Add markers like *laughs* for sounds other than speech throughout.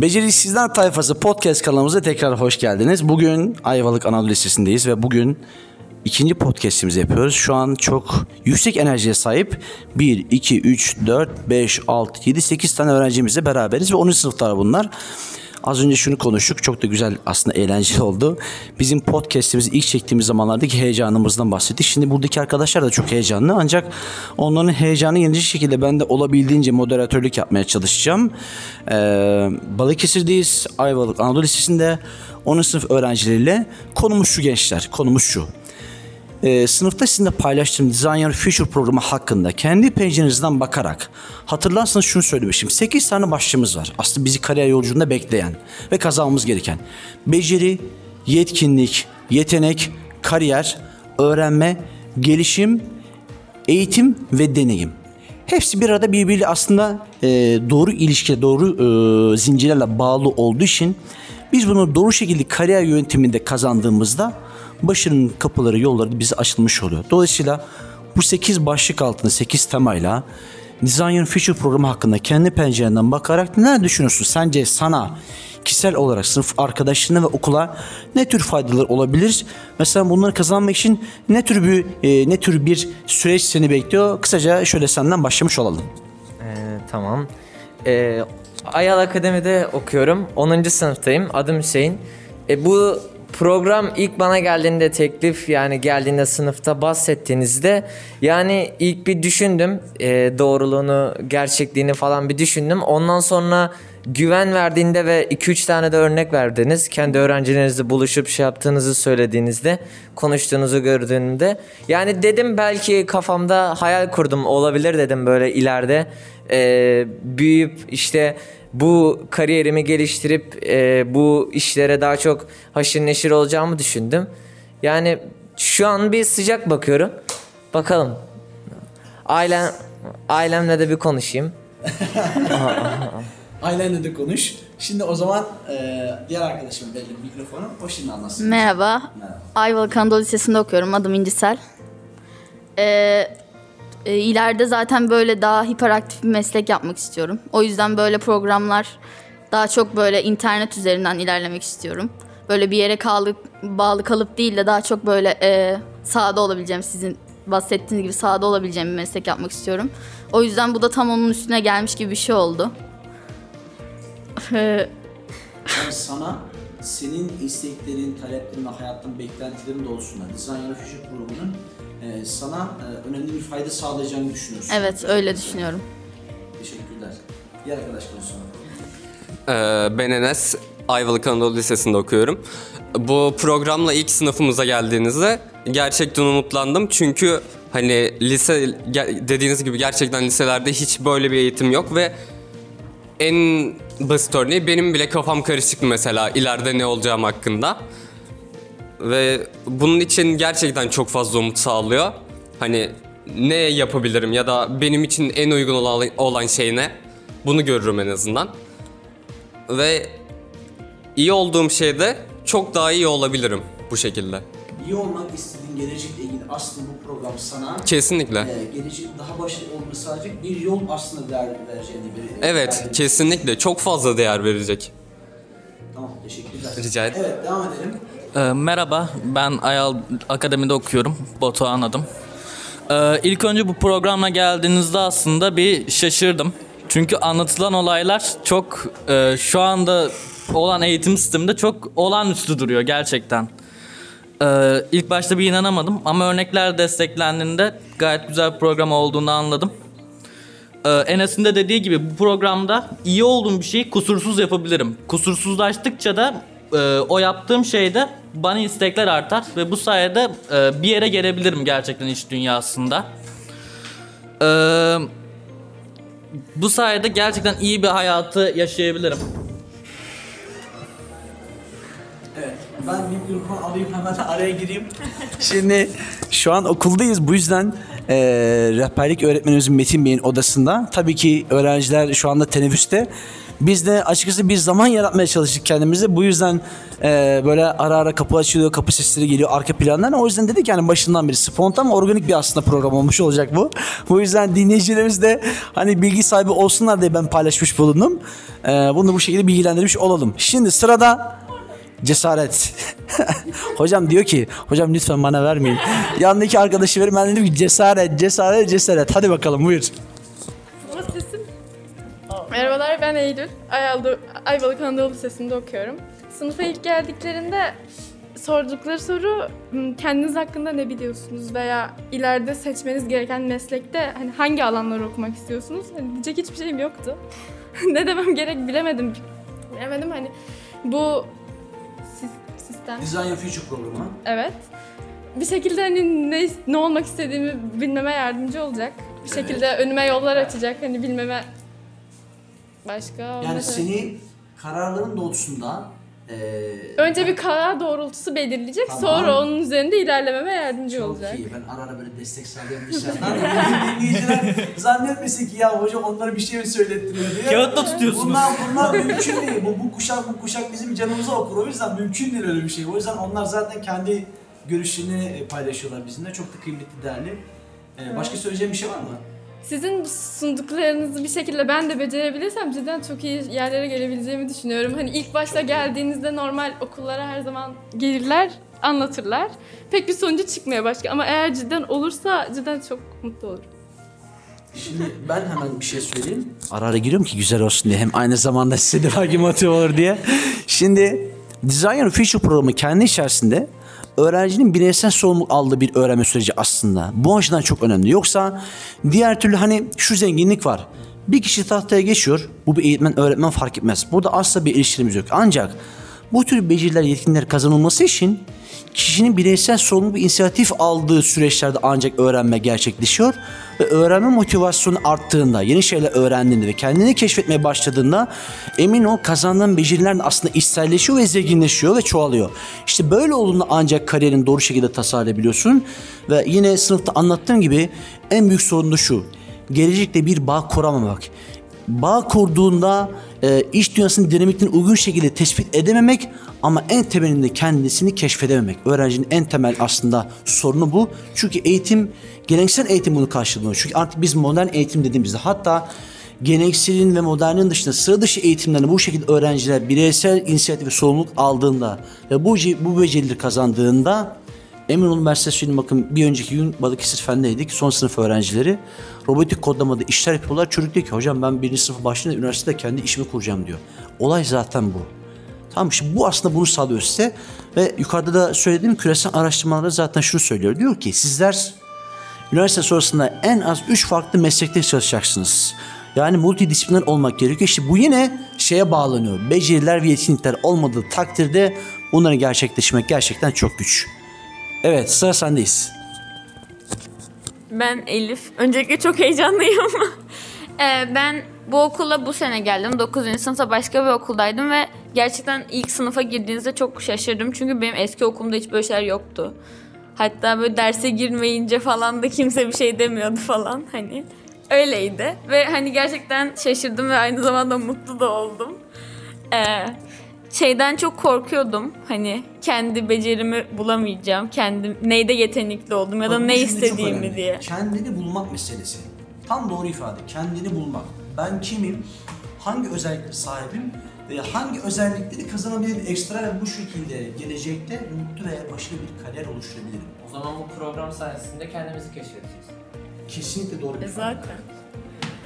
Beceriksizler Tayfası podcast kanalımıza tekrar hoş geldiniz. Bugün Ayvalık Anadolu Lisesi'ndeyiz ve bugün ikinci podcastimizi yapıyoruz. Şu an çok yüksek enerjiye sahip 1, 2, 3, 4, 5, 6, 7, 8 tane öğrencimizle beraberiz ve 10. sınıflar bunlar. Az önce şunu konuştuk. Çok da güzel aslında eğlenceli oldu. Bizim podcast'imizi ilk çektiğimiz zamanlardaki heyecanımızdan bahsettik. Şimdi buradaki arkadaşlar da çok heyecanlı. Ancak onların heyecanı yenici şekilde ben de olabildiğince moderatörlük yapmaya çalışacağım. Ee, Balıkesir'deyiz. Ayvalık Anadolu Lisesi'nde 10. sınıf öğrencileriyle konumuz şu gençler. Konumuz şu. Ee, sınıfta sizinle paylaştığım Design Future programı hakkında kendi pencerenizden bakarak hatırlarsanız şunu söylemiştim. 8 tane başlığımız var. Aslında bizi kariyer yolculuğunda bekleyen ve kazanmamız gereken. Beceri, yetkinlik, yetenek, kariyer, öğrenme, gelişim, eğitim ve deneyim. Hepsi bir arada birbiriyle aslında e, doğru ilişki, doğru e, zincirlerle bağlı olduğu için biz bunu doğru şekilde kariyer yönetiminde kazandığımızda başarının kapıları, yolları bize açılmış oluyor. Dolayısıyla bu 8 başlık altında 8 temayla Design Future programı hakkında kendi pencerenden bakarak neler düşünüyorsun? Sence sana kişisel olarak sınıf arkadaşlarına ve okula ne tür faydalar olabilir? Mesela bunları kazanmak için ne tür bir e, ne tür bir süreç seni bekliyor? Kısaca şöyle senden başlamış olalım. Ee, tamam. Ee, Ayal Akademi'de okuyorum. 10. sınıftayım. Adım Hüseyin. E, bu program ilk bana geldiğinde teklif yani geldiğinde sınıfta bahsettiğinizde yani ilk bir düşündüm. E, doğruluğunu, gerçekliğini falan bir düşündüm. Ondan sonra güven verdiğinde ve 2-3 tane de örnek verdiniz. Kendi öğrencilerinizle buluşup şey yaptığınızı söylediğinizde, konuştuğunuzu gördüğümde. Yani dedim belki kafamda hayal kurdum olabilir dedim böyle ileride. Ee, büyüyüp işte bu kariyerimi geliştirip e, bu işlere daha çok haşır neşir olacağımı düşündüm. Yani şu an bir sıcak bakıyorum. Bakalım. Ailem, ailemle de bir konuşayım. *laughs* Ailenle de konuş. Şimdi o zaman e, diğer arkadaşım verelim mikrofonu. O şimdi anlatsın. Merhaba. Merhaba. Ayvalık Anadolu Lisesi'nde okuyorum. Adım İncisel. Ee, e, ileride zaten böyle daha hiperaktif bir meslek yapmak istiyorum. O yüzden böyle programlar daha çok böyle internet üzerinden ilerlemek istiyorum. Böyle bir yere kalıp, bağlı kalıp değil de daha çok böyle e, sahada olabileceğim sizin bahsettiğiniz gibi sahada olabileceğim bir meslek yapmak istiyorum. O yüzden bu da tam onun üstüne gelmiş gibi bir şey oldu. *laughs* Yani sana senin isteklerin, taleplerin ve hayattan beklentilerin doğrultusunda Design Future programının e, sana e, önemli bir fayda sağlayacağını düşünüyorsun. evet öyle düşünüyorum. Teşekkürler. Diğer arkadaş konuşsun. Ee, ben Enes, Ayvalık Anadolu Lisesi'nde okuyorum. Bu programla ilk sınıfımıza geldiğinizde gerçekten umutlandım. Çünkü hani lise dediğiniz gibi gerçekten liselerde hiç böyle bir eğitim yok ve en basit örneği benim bile kafam karışık mesela ileride ne olacağım hakkında. Ve bunun için gerçekten çok fazla umut sağlıyor. Hani ne yapabilirim ya da benim için en uygun olan, olan şey ne? Bunu görürüm en azından. Ve iyi olduğum şeyde çok daha iyi olabilirim bu şekilde. İyi olmak istediğin gelecekle ilgili aslında bu program sana Kesinlikle. e, gelecek daha başarılı olmanı sağlayacak bir yol aslında ver, vereceğini bir Evet, ver- kesinlikle çok fazla değer verecek. Tamam teşekkürler. Rica ederim. Evet devam edelim. Ee, merhaba, ben Ayal Akademi'de okuyorum. Batuhan adım. Ee, ilk önce bu programla geldiğinizde aslında bir şaşırdım. Çünkü anlatılan olaylar çok e, şu anda olan eğitim sisteminde çok olağanüstü duruyor gerçekten. Ee, ilk başta bir inanamadım ama örnekler desteklendiğinde gayet güzel bir program olduğunu anladım. Ee, Enes'in de dediği gibi bu programda iyi olduğum bir şeyi kusursuz yapabilirim. Kusursuzlaştıkça da e, o yaptığım şeyde bana istekler artar ve bu sayede e, bir yere gelebilirim gerçekten iş dünyasında. Ee, bu sayede gerçekten iyi bir hayatı yaşayabilirim. Evet. Ben mikrofon alayım hemen araya gireyim. Şimdi şu an okuldayız. Bu yüzden e, rehberlik öğretmenimizin Metin Bey'in odasında. Tabii ki öğrenciler şu anda teneffüste. Biz de açıkçası bir zaman yaratmaya çalıştık kendimize. Bu yüzden e, böyle ara ara kapı açılıyor, kapı sesleri geliyor arka plandan. O yüzden dedik yani başından beri spontan organik bir aslında program olmuş olacak bu. Bu yüzden dinleyicilerimiz de hani bilgi sahibi olsunlar diye ben paylaşmış bulundum. E, bunu bu şekilde bilgilendirmiş olalım. Şimdi sırada cesaret. *laughs* hocam diyor ki hocam lütfen bana vermeyin. Yanındaki arkadaşı verin ben dedim ki cesaret cesaret cesaret. Hadi bakalım buyur. Merhabalar ben Eylül. Ayaldı, Ayvalık Anadolu Lisesi'nde okuyorum. Sınıfa ilk geldiklerinde sordukları soru "Hmm, kendiniz hakkında ne biliyorsunuz veya ileride seçmeniz gereken meslekte hani hangi alanları okumak istiyorsunuz? Hani diyecek hiçbir şeyim yoktu. *laughs* ne demem gerek bilemedim. Bilemedim hani bu sis- sistem Design Your Future programı. Evet. Bir şekilde hani ne, ne olmak istediğimi bilmeme yardımcı olacak. Bir şekilde önüme yollar açacak. Hani bilmeme başka Yani olmadı. seni kararların doğrultusunda eee Önce bir karar doğrultusu belirleyecek. Tamam. Sonra onun üzerinde ilerlememe yardımcı çok olacak. iyi. Ben ara ara böyle destek sağlayan bir şey. *laughs* Dinleyiciler zannetmesin ki ya hoca onlara bir şey mi söylettiriyor diye. Kağıtla tutuyorsunuz. Bunlar, bunlar mümkün değil. Bu, bu kuşak bu kuşak bizim canımıza okur. O yüzden mümkün değil öyle bir şey. O yüzden onlar zaten kendi görüşlerini e, paylaşıyorlar bizimle. Çok da kıymetli, değerli. Ee, Başka söyleyeceğim bir şey var mı? Sizin sunduklarınızı bir şekilde ben de becerebilirsem cidden çok iyi yerlere gelebileceğimi düşünüyorum. Hani ilk başta geldiğinizde normal okullara her zaman gelirler, anlatırlar. Pek bir sonucu çıkmıyor başka ama eğer cidden olursa cidden çok mutlu olurum. Şimdi ben hemen bir şey söyleyeyim. Ara ara giriyorum ki güzel olsun diye. Hem aynı zamanda size de belki motive olur diye. Şimdi Design Your Future programı kendi içerisinde öğrencinin bireysel sorumluluk aldığı bir öğrenme süreci aslında. Bu açıdan çok önemli. Yoksa diğer türlü hani şu zenginlik var. Bir kişi tahtaya geçiyor. Bu bir eğitmen öğretmen fark etmez. Burada asla bir ilişkimiz yok. Ancak bu tür beceriler, yetkinlikler kazanılması için kişinin bireysel sorumluluk ve inisiyatif aldığı süreçlerde ancak öğrenme gerçekleşiyor ve öğrenme motivasyonu arttığında, yeni şeyler öğrendiğinde ve kendini keşfetmeye başladığında emin ol kazandığın beceriler aslında içselleşiyor ve zenginleşiyor ve çoğalıyor. İşte böyle olduğunda ancak kariyerini doğru şekilde tasarlayabiliyorsun ve yine sınıfta anlattığım gibi en büyük sorun da şu. Gelecekte bir bağ kuramamak bağ kurduğunda e, iş dünyasının dinamiklerini uygun şekilde tespit edememek ama en temelinde kendisini keşfedememek. Öğrencinin en temel aslında sorunu bu. Çünkü eğitim, geleneksel eğitim bunu karşılıyor. Çünkü artık biz modern eğitim dediğimizde hatta gelenekselin ve modernin dışında sıra dışı eğitimlerini bu şekilde öğrenciler bireysel inisiyatif ve sorumluluk aldığında ve bu, bu becerileri kazandığında Emin size söyleyeyim bakın bir önceki gün Balıkesir Fen'deydik. Son sınıf öğrencileri robotik kodlamada işler yapıyorlar. Çocuk diyor ki hocam ben birinci sınıf başlayınca üniversitede kendi işimi kuracağım diyor. Olay zaten bu. Tamam şimdi bu aslında bunu sağlıyor size. Ve yukarıda da söylediğim küresel araştırmaları zaten şunu söylüyor. Diyor ki sizler üniversite sonrasında en az 3 farklı meslekte çalışacaksınız. Yani multidisipliner olmak gerekiyor. İşte bu yine şeye bağlanıyor. Beceriler ve yetkinlikler olmadığı takdirde bunları gerçekleştirmek gerçekten çok güç. Evet sıra sendeyiz. Ben Elif. Öncelikle çok heyecanlıyım. *laughs* Ee, ben bu okula bu sene geldim. 9. sınıfta başka bir okuldaydım ve gerçekten ilk sınıfa girdiğinizde çok şaşırdım. Çünkü benim eski okulumda hiç böyle şeyler yoktu. Hatta böyle derse girmeyince falan da kimse bir şey demiyordu falan hani. Öyleydi. Ve hani gerçekten şaşırdım ve aynı zamanda mutlu da oldum. Ee, şeyden çok korkuyordum. Hani kendi becerimi bulamayacağım. Kendim neyde yetenekli oldum ya da Bak, ne istediğimi diye. Kendini bulmak meselesi. Tam doğru ifade. Kendini bulmak. Ben kimim? Hangi özellikleri sahibim? Ve hangi özellikleri kazanabilirim ekstra ve bu şekilde gelecekte mutlu ve başarılı bir kariyer oluşturabilirim. O zaman bu program sayesinde kendimizi keşfedeceğiz. Kesinlikle doğru bir ifade. Zaten.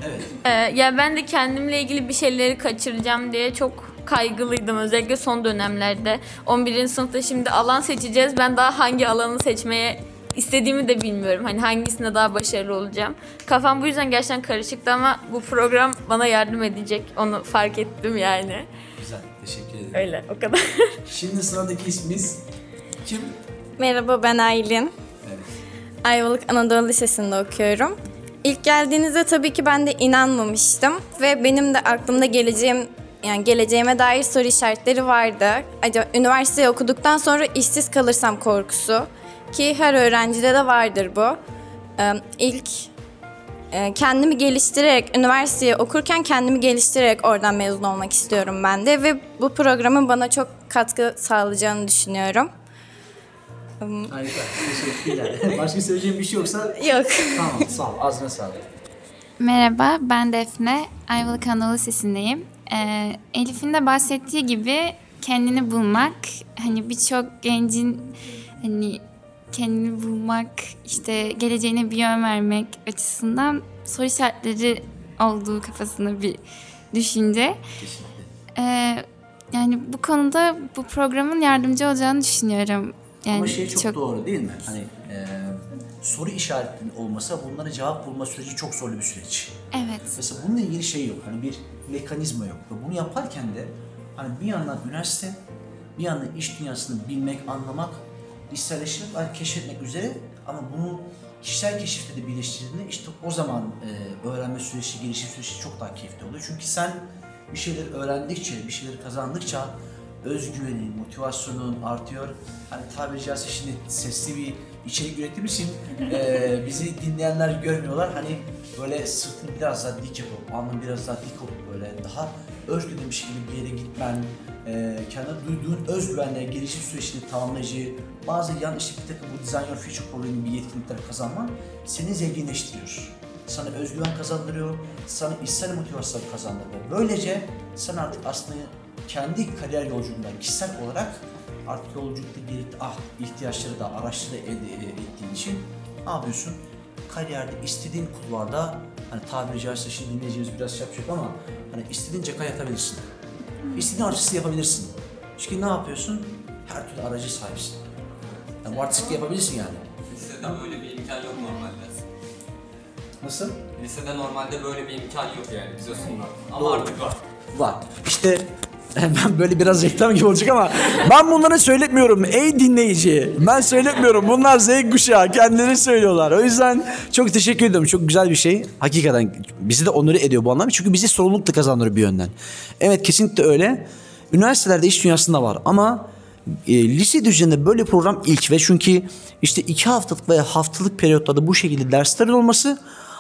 Evet. Ee, ya ben de kendimle ilgili bir şeyleri kaçıracağım diye çok kaygılıydım özellikle son dönemlerde. 11. sınıfta şimdi alan seçeceğiz. Ben daha hangi alanı seçmeye istediğimi de bilmiyorum. Hani hangisinde daha başarılı olacağım. Kafam bu yüzden gerçekten karışıktı ama bu program bana yardım edecek. Onu fark ettim yani. Güzel. Teşekkür ederim. Öyle o kadar. *laughs* Şimdi sıradaki ismimiz kim? Merhaba ben Aylin. Evet. Ayvalık Anadolu Lisesi'nde okuyorum. İlk geldiğinizde tabii ki ben de inanmamıştım ve benim de aklımda geleceğim yani geleceğime dair soru işaretleri vardı. Acaba üniversiteyi okuduktan sonra işsiz kalırsam korkusu ki her öğrencide de vardır bu. İlk kendimi geliştirerek, üniversiteyi okurken kendimi geliştirerek oradan mezun olmak istiyorum ben de. Ve bu programın bana çok katkı sağlayacağını düşünüyorum. Harika. Teşekkürler. *laughs* Başka söyleyeceğim bir şey yoksa Yok. tamam sağ ol. Ağzına sağlık. Merhaba, ben Defne. Ayvalık Anadolu Lisesi'ndeyim. Ee, Elif'in de bahsettiği gibi kendini bulmak, hani birçok gencin hani kendini bulmak, işte geleceğine bir yön vermek açısından soru işaretleri olduğu kafasında bir düşünce. Ee, yani bu konuda bu programın yardımcı olacağını düşünüyorum. Yani Ama şey çok, doğru değil mi? Hani e, soru işaretinin olmasa bunlara cevap bulma süreci çok zorlu bir süreç. Evet. Mesela bununla ilgili şey yok. Hani bir mekanizma yok. Ve bunu yaparken de hani bir yandan üniversite, bir yandan iş dünyasını bilmek, anlamak, içselleştirmek, hani keşfetmek üzere ama bunu kişisel keşifle de birleştirdiğinde işte o zaman e, öğrenme süreci, gelişim süreci çok daha keyifli oluyor. Çünkü sen bir şeyleri öğrendikçe, bir şeyleri kazandıkça özgüvenin, motivasyonun artıyor. Hani tabiri caizse şimdi sesli bir içerik ürettiğimiz için eee, bizi dinleyenler görmüyorlar. Hani böyle sırtını biraz daha dik yapıp, alnını biraz daha dik yapıp böyle daha özgürlü bir şekilde bir yere gitmen, eee kendine duyduğun özgüvenle gelişim sürecini tamamlayıcı, bazı yan işte bir takım bu Design Your Future bir yetkinlikler kazanman seni zenginleştiriyor. Sana özgüven kazandırıyor, sana içsel motivasyon kazandırıyor. Böylece sen artık aslında kendi kariyer yolculuğunda kişisel olarak gelip ah ihtiyaçları da araçları elde ettiğin için ne yapıyorsun? Kariyerde istediğin kulvarda hani tabiri caizse şimdi dinleyeceğimiz biraz yapacak ama hani istediğin caka yatabilirsin. İstediğin artistliği yapabilirsin. Çünkü ne yapıyorsun? Her türlü aracı sahipsin. Yani bu artistlik yapabilirsin yani. Lisede böyle bir imkan yok normalde. Nasıl? Lisede normalde böyle bir imkan yok yani bize sunulan. Ama Doğru. artık var. Var. İşte *laughs* ben böyle biraz reklam gibi olacak ama ben bunları söyletmiyorum ey dinleyici. Ben söyletmiyorum. Bunlar Z kuşağı kendileri söylüyorlar. O yüzden çok teşekkür ediyorum. Çok güzel bir şey. Hakikaten bizi de onuru ediyor bu anlamda. Çünkü bizi sorumluluk da kazandırıyor bir yönden. Evet kesinlikle öyle. Üniversitelerde iş dünyasında var ama e, lise düzeyinde böyle program ilk ve çünkü işte iki haftalık veya haftalık periyotlarda bu şekilde derslerin olması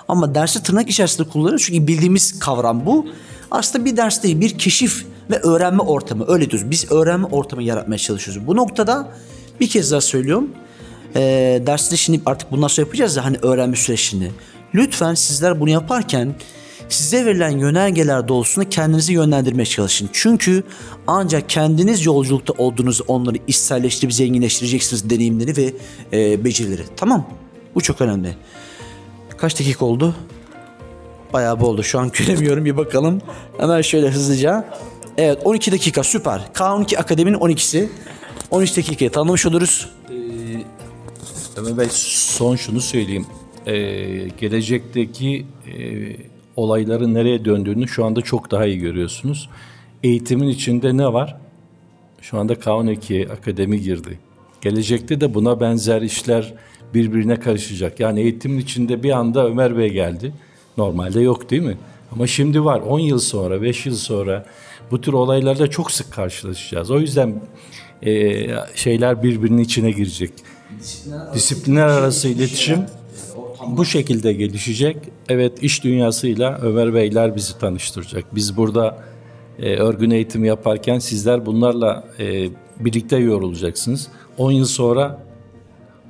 ama dersi tırnak içerisinde kullanıyoruz çünkü bildiğimiz kavram bu. Aslında bir ders değil, bir keşif ve öğrenme ortamı. Öyle diyoruz. Biz öğrenme ortamı yaratmaya çalışıyoruz. Bu noktada bir kez daha söylüyorum. E, derste şimdi artık bundan sonra yapacağız ya hani öğrenme süreçini. Lütfen sizler bunu yaparken size verilen yönergeler doğrultusunda kendinizi yönlendirmeye çalışın. Çünkü ancak kendiniz yolculukta olduğunuz onları içselleştirip zenginleştireceksiniz deneyimleri ve e, becerileri. Tamam. Bu çok önemli. Kaç dakika oldu? Bayağı bir oldu. Şu an göremiyorum. Bir bakalım. Hemen şöyle hızlıca. Evet 12 dakika süper. K12 Akademi'nin 12'si. 13 dakikayı tanımış oluruz. Ömer Bey son şunu söyleyeyim. Ee, gelecekteki e, olayların nereye döndüğünü şu anda çok daha iyi görüyorsunuz. Eğitimin içinde ne var? Şu anda K12 akademi girdi. Gelecekte de buna benzer işler birbirine karışacak. Yani eğitimin içinde bir anda Ömer Bey geldi. Normalde yok değil mi? Ama şimdi var. 10 yıl sonra, 5 yıl sonra bu tür olaylarla çok sık karşılaşacağız. O yüzden e, şeyler birbirinin içine girecek. Disiplinler arası iletişim bu şekilde gelişecek. Evet iş dünyasıyla Ömer Beyler bizi tanıştıracak. Biz burada e, örgün eğitim yaparken sizler bunlarla e, birlikte yorulacaksınız. 10 yıl sonra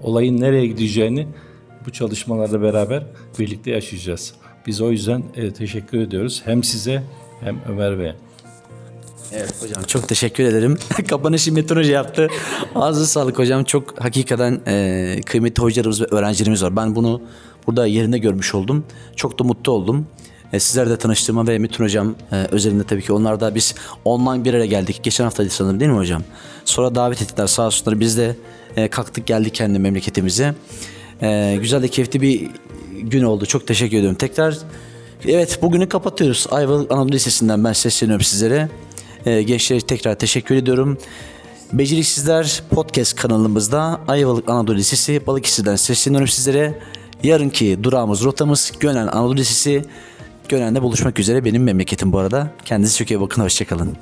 olayın nereye gideceğini bu çalışmalarla beraber birlikte yaşayacağız. Biz o yüzden e, teşekkür ediyoruz hem size hem Ömer Bey'e. Evet hocam çok teşekkür ederim. *laughs* Kapanışı Metin Hoca yaptı. Ağzı sağlık hocam. Çok hakikaten e, kıymetli hocalarımız ve öğrencilerimiz var. Ben bunu burada yerinde görmüş oldum. Çok da mutlu oldum. E, sizlerle tanıştığıma ve Metin hocam e, özelinde tabii ki onlar da biz online bir araya geldik. Geçen haftaydı sanırım değil mi hocam? Sonra davet ettiler sağ olsunlar. Biz de e, kalktık geldik kendi memleketimize. E, güzel de keyifli bir gün oldu. Çok teşekkür ediyorum. Tekrar evet bugünü kapatıyoruz. Ayvalık Anadolu Lisesi'nden ben sesleniyorum sizlere. Ee, gençlere tekrar teşekkür ediyorum. Beceriksizler Podcast kanalımızda Ayvalık Anadolu Lisesi Balıkesir'den sesleniyorum sizlere. Yarınki durağımız, rotamız Gönen Anadolu Lisesi. Gönen'de buluşmak üzere benim memleketim bu arada. Kendinize çok iyi bakın, hoşçakalın.